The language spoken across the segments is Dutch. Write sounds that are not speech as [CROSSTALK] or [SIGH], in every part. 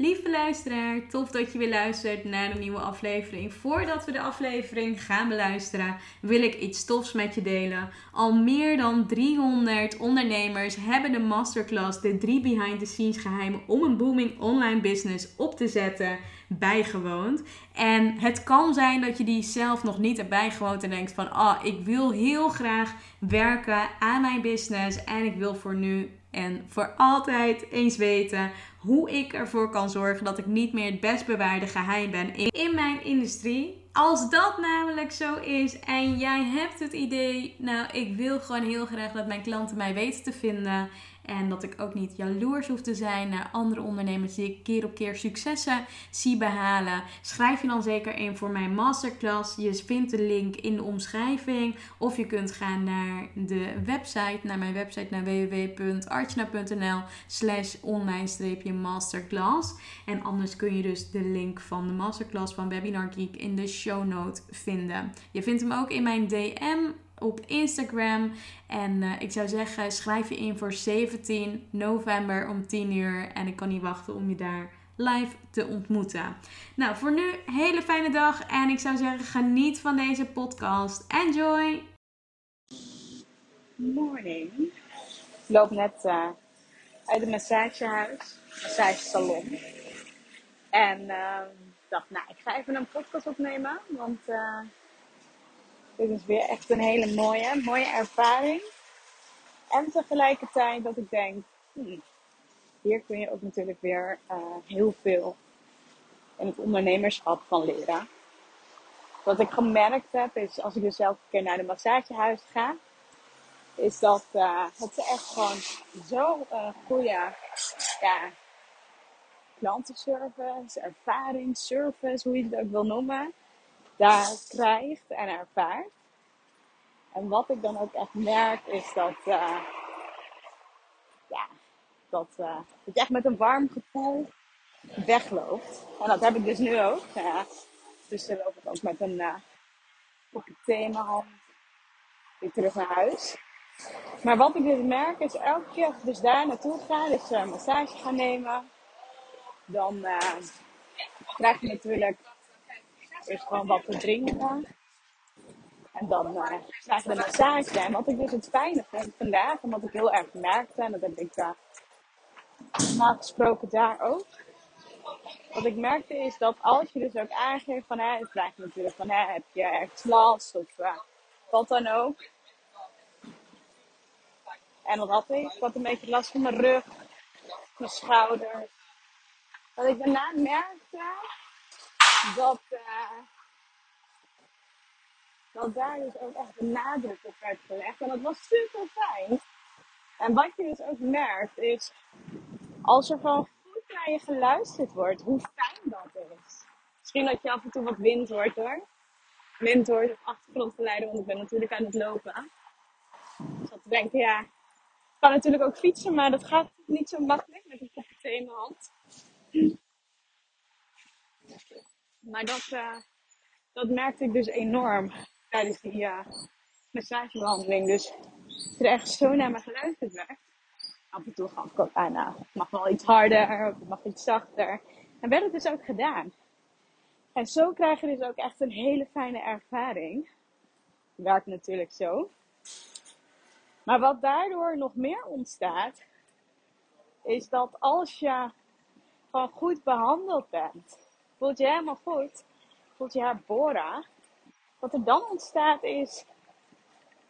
Lieve luisteraar, tof dat je weer luistert naar een nieuwe aflevering. Voordat we de aflevering gaan beluisteren, wil ik iets tofs met je delen. Al meer dan 300 ondernemers hebben de masterclass De 3 Behind the Scenes geheimen om een booming online business op te zetten bijgewoond. En het kan zijn dat je die zelf nog niet hebt bijgewoond en denkt van, ah, oh, ik wil heel graag werken aan mijn business en ik wil voor nu en voor altijd eens weten hoe ik ervoor kan zorgen dat ik niet meer het best bewaarde geheim ben in mijn industrie. Als dat namelijk zo is en jij hebt het idee, nou, ik wil gewoon heel graag dat mijn klanten mij weten te vinden en dat ik ook niet jaloers hoef te zijn naar andere ondernemers die ik keer op keer successen zie behalen. Schrijf je dan zeker in voor mijn masterclass. Je vindt de link in de omschrijving. Of je kunt gaan naar de website, naar mijn website, naar www.archna.nl slash online-masterclass. En anders kun je dus de link van de masterclass van Webinar Geek in de show note vinden. Je vindt hem ook in mijn DM op Instagram. En uh, ik zou zeggen, schrijf je in voor 17 november om 10 uur. En ik kan niet wachten om je daar live te ontmoeten. Nou, voor nu, hele fijne dag. En ik zou zeggen, geniet van deze podcast. Enjoy! Morning. Ik loop net uh, uit het massagehuis, massagesalon. En uh, dacht, nou, ik ga even een podcast opnemen. Want uh, dit is weer echt een hele mooie, mooie ervaring. En tegelijkertijd dat ik denk, hmm, hier kun je ook natuurlijk weer uh, heel veel in het ondernemerschap van leren. Wat ik gemerkt heb, is als ik dus elke keer naar de massagehuis ga, is dat uh, het echt gewoon zo uh, goede ja, klantenservice, ervaring, service, hoe je het ook wil noemen daar krijgt en ervaart. En wat ik dan ook echt merk is dat, uh, ja, dat, uh, dat je echt met een warm gevoel wegloopt. En dat heb ik dus nu ook. Dus dan loop ik ook met een uh, thee in mijn hand weer terug naar huis. Maar wat ik dus merk is elke keer als ik dus daar naartoe ga, dus een massage ga nemen, dan krijg je natuurlijk Eerst gewoon wat te drinken. En dan uh, krijg je de massage. En wat ik dus het fijne vond vandaag, en wat ik heel erg merkte, en dat heb ik uh, normaal gesproken daar ook. Wat ik merkte is dat als je dus ook aangeeft van, hè, het vraag je natuurlijk van, hè, heb je ergens last of uh, wat dan ook. En wat had ik? Ik had een beetje last van mijn rug, mijn schouders. Dat ik daarna merkte dat, uh, dat daar dus ook echt de nadruk op werd gelegd. En dat was super fijn. En wat je dus ook merkt is, als er gewoon goed naar je geluisterd wordt, hoe fijn dat is. Misschien dat je af en toe wat wind hoort hoor. Wind hoort of achtergrondgeluiden, want ik ben natuurlijk aan het lopen. Dus dat te denken, ja, ik kan natuurlijk ook fietsen, maar dat gaat niet zo makkelijk met een kopje in mijn hand. Maar dat, uh, dat merkte ik dus enorm tijdens die, uh, massagebehandeling. Dus er echt zo naar me geluisterd werd. Af en toe gaf ik ook aan, nou, het mag wel iets harder, het mag iets zachter. En werd het dus ook gedaan. En zo krijg je dus ook echt een hele fijne ervaring. Werkt natuurlijk zo. Maar wat daardoor nog meer ontstaat, is dat als je gewoon goed behandeld bent, voelt je helemaal goed, voelt je herboren, wat er dan ontstaat is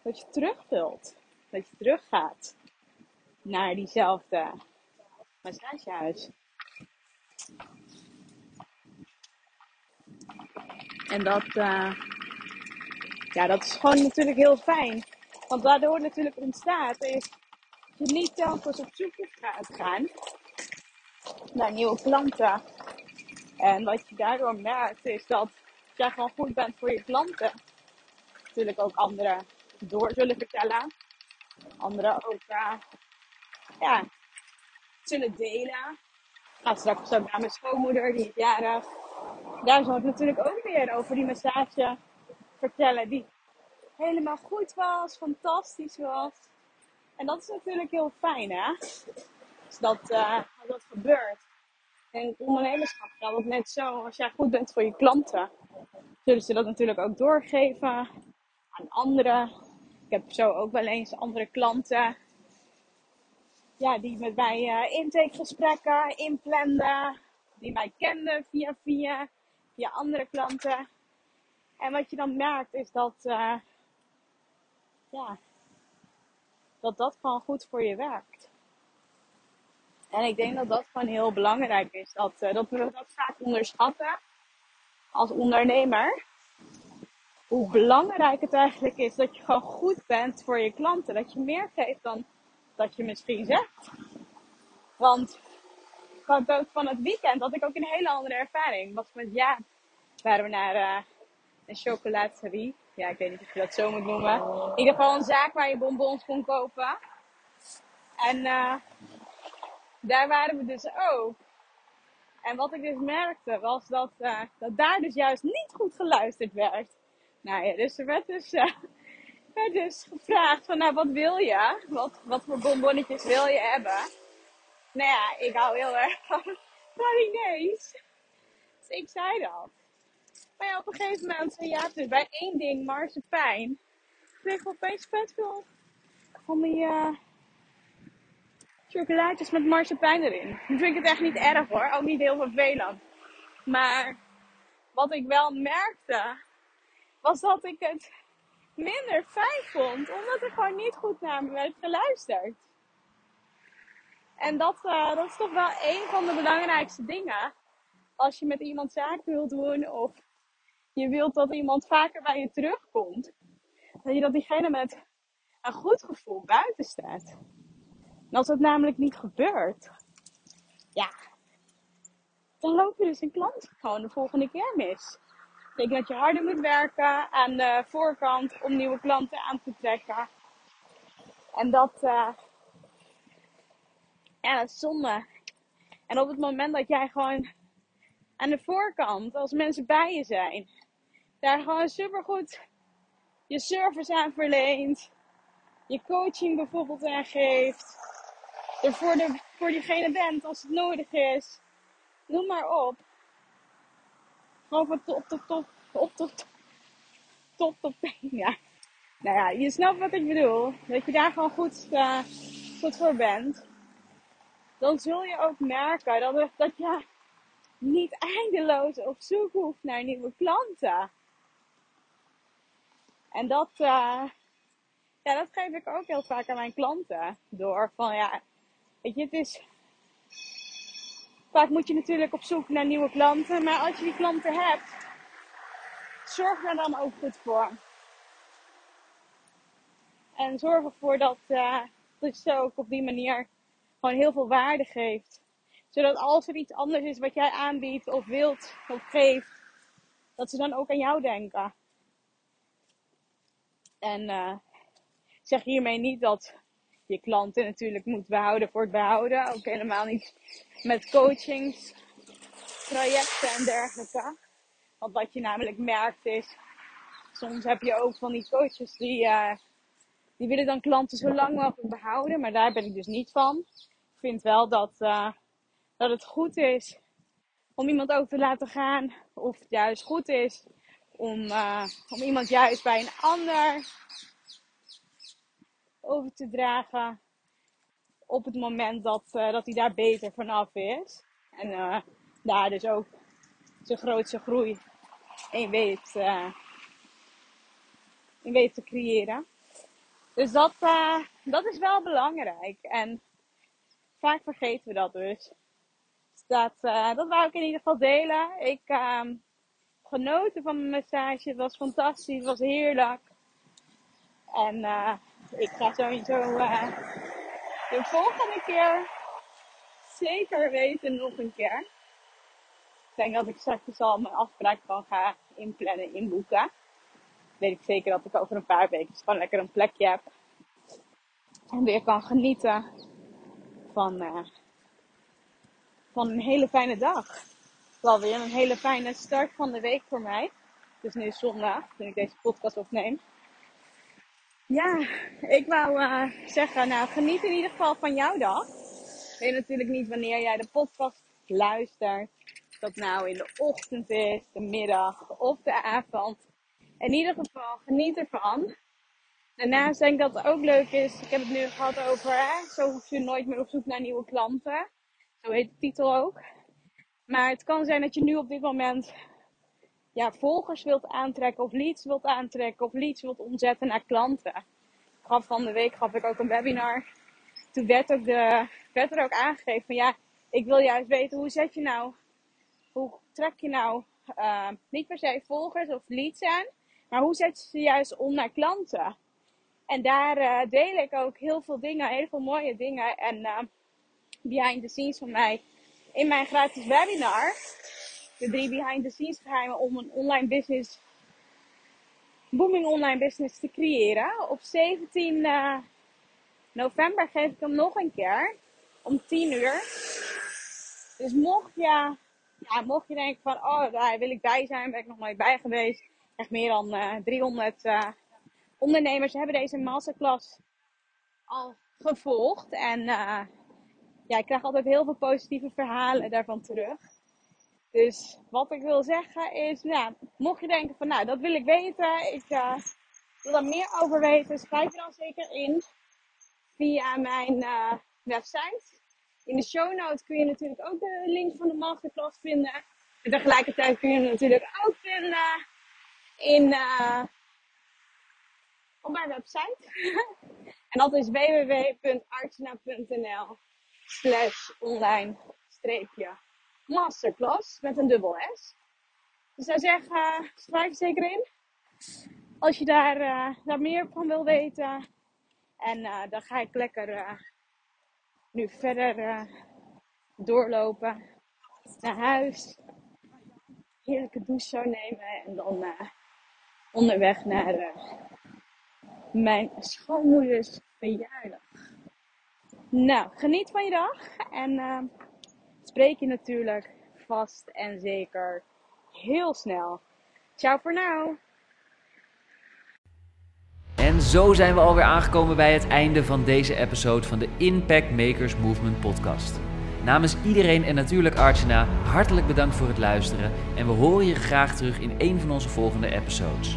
dat je terug wilt. Dat je teruggaat naar diezelfde massagehuis. En dat, uh, ja, dat is gewoon natuurlijk heel fijn. Want waardoor natuurlijk ontstaat is dat je niet telkens op zoek gaat gaan naar nieuwe klanten. En wat je daardoor merkt is dat jij gewoon goed bent voor je klanten, natuurlijk ook anderen door zullen vertellen. Anderen ook uh, ja, zullen delen. Gaat straks ook naar mijn schoonmoeder, die is jarig. Daar zal ik natuurlijk ook weer over die massage vertellen. Die helemaal goed was, fantastisch was. En dat is natuurlijk heel fijn, hè? Dus dat, uh, dat gebeurt. En ondernemerschap dat net zo. Als jij goed bent voor je klanten, zullen ze dat natuurlijk ook doorgeven aan anderen. Ik heb zo ook wel eens andere klanten ja, die met mij uh, intakegesprekken inplanden. Die mij kenden via via, via andere klanten. En wat je dan merkt is dat, uh, ja, dat dat gewoon goed voor je werkt. En ik denk dat dat gewoon heel belangrijk is. Dat, uh, dat we dat vaak onderschatten als ondernemer. Hoe belangrijk het eigenlijk is dat je gewoon goed bent voor je klanten. Dat je meer geeft dan dat je misschien zegt. Want ook van het weekend had ik ook een hele andere ervaring. Was met ja, waren we naar uh, een chocolaterie. Ja, ik weet niet of je dat zo moet noemen. In ieder geval een zaak waar je bonbons kon kopen. En uh, daar waren we dus ook. En wat ik dus merkte was dat, uh, dat daar dus juist niet goed geluisterd werd. Nou ja, dus er werd dus, uh, [LAUGHS] werd dus gevraagd van nou wat wil je? Wat, wat voor bonbonnetjes wil je hebben? Nou ja, ik hou heel erg van [LAUGHS] marinees. Dus ik zei dat. Maar ja, op een gegeven moment ja, dus bij één ding, marsepein, kreeg ik opeens vet veel van die uh, chocolaatjes met marsepein erin. Nu vind ik het echt niet erg hoor, ook niet heel vervelend. Maar wat ik wel merkte, was dat ik het minder fijn vond, omdat er gewoon niet goed naar me werd geluisterd. En dat, uh, dat is toch wel een van de belangrijkste dingen. Als je met iemand zaken wilt doen of je wilt dat iemand vaker bij je terugkomt. Dat je dat diegene met een goed gevoel buiten staat. En als dat namelijk niet gebeurt, ja, dan loop je dus een klant gewoon de volgende keer mis. Ik denk dat je harder moet werken aan de voorkant om nieuwe klanten aan te trekken. En dat, uh, ja, dat is zonde. En op het moment dat jij gewoon aan de voorkant, als mensen bij je zijn, daar gewoon supergoed je service aan verleent, je coaching bijvoorbeeld aan geeft, er voor, de, voor diegene bent als het nodig is, noem maar op. Gewoon van top tot top, op tot top tot [LAUGHS] ja. Nou ja, je snapt wat ik bedoel. Dat je daar gewoon goed, uh, goed voor bent. Dan zul je ook merken dat, dat je niet eindeloos op zoek hoeft naar nieuwe klanten. En dat, uh, ja, dat geef ik ook heel vaak aan mijn klanten. Door van ja, weet je, het is. Vaak moet je natuurlijk op zoek naar nieuwe klanten. Maar als je die klanten hebt, zorg er dan ook goed voor. En zorg ervoor dat, uh, dat je ze ook op die manier gewoon heel veel waarde geeft. Zodat als er iets anders is wat jij aanbiedt of wilt of geeft, dat ze dan ook aan jou denken. En uh, zeg hiermee niet dat je klanten natuurlijk moet behouden voor het behouden. Ook helemaal niet met coachings, trajecten en dergelijke. Want wat je namelijk merkt is, soms heb je ook van die coaches die, uh, die willen dan klanten zo lang mogelijk behouden. Maar daar ben ik dus niet van. Ik vind wel dat, uh, dat het goed is om iemand ook te laten gaan. Of het juist goed is om, uh, om iemand juist bij een ander over te dragen. Op het moment dat, dat hij daar beter vanaf is. En daar dus ook zijn grootste groei in weet, uh, in weet te creëren. Dus dat, dat is wel belangrijk. En vaak vergeten we dat dus. dus dat, dat wou ik in ieder geval delen. Ik uh, genoten van mijn massage. Het was fantastisch. Het was heerlijk. En ik ga sowieso de volgende keer zeker weten nog een keer denk dat ik straks al mijn afspraak kan gaan inplannen, inboeken. Weet ik zeker dat ik over een paar weken gewoon lekker een plekje heb. En weer kan genieten van, uh, van een hele fijne dag. Wel weer een hele fijne start van de week voor mij. Het is nu zondag, toen ik deze podcast opneem. Ja, ik wou uh, zeggen, nou geniet in ieder geval van jouw dag. Ik weet natuurlijk niet wanneer jij de podcast luistert dat nou in de ochtend is, de middag of de avond. In ieder geval, geniet ervan. Daarnaast denk ik dat het ook leuk is. Ik heb het nu gehad over, zo hoef je nooit meer op zoek naar nieuwe klanten. Zo heet de titel ook. Maar het kan zijn dat je nu op dit moment ja, volgers wilt aantrekken of leads wilt aantrekken of leads wilt omzetten naar klanten. Gaf van de week gaf ik ook een webinar. Toen werd, ook de, er ook aangegeven van ja, ik wil juist weten hoe zet je nou hoe trek je nou uh, niet per se volgers of leads aan, maar hoe zet je ze juist om naar klanten? En daar uh, deel ik ook heel veel dingen, heel veel mooie dingen en uh, behind the scenes van mij in mijn gratis webinar. De drie behind the scenes geheimen om een online business, booming online business te creëren. Op 17 november geef ik hem nog een keer om 10 uur. Dus mocht je ja, mocht je denken van, oh, daar wil ik bij zijn, ben ik nog nooit bij geweest. Echt meer dan uh, 300 uh, ondernemers hebben deze masterclass al gevolgd. En ja, ik krijg altijd heel veel positieve verhalen daarvan terug. Dus wat ik wil zeggen is, nou, mocht je denken van, nou, dat wil ik weten, ik uh, wil daar meer over weten, schrijf je dan zeker in via mijn uh, website in de show notes kun je natuurlijk ook de link van de masterclass vinden. En tegelijkertijd kun je hem natuurlijk ook vinden in, uh, op mijn website. [LAUGHS] en dat is www.artsena.nl slash online streepje masterclass met een dubbel S. Dus zou zeggen, uh, schrijf zeker in. Als je daar, uh, daar meer van wil weten. En uh, dan ga ik lekker nu verder doorlopen naar huis. Heerlijke douche zo nemen en dan onderweg naar mijn schoonmoeders verjaardag. Nou, geniet van je dag en spreek je natuurlijk vast en zeker heel snel. Ciao voor nu. En zo zijn we alweer aangekomen bij het einde van deze episode van de Impact Makers Movement podcast. Namens iedereen en natuurlijk Archana, hartelijk bedankt voor het luisteren en we horen je graag terug in een van onze volgende episodes.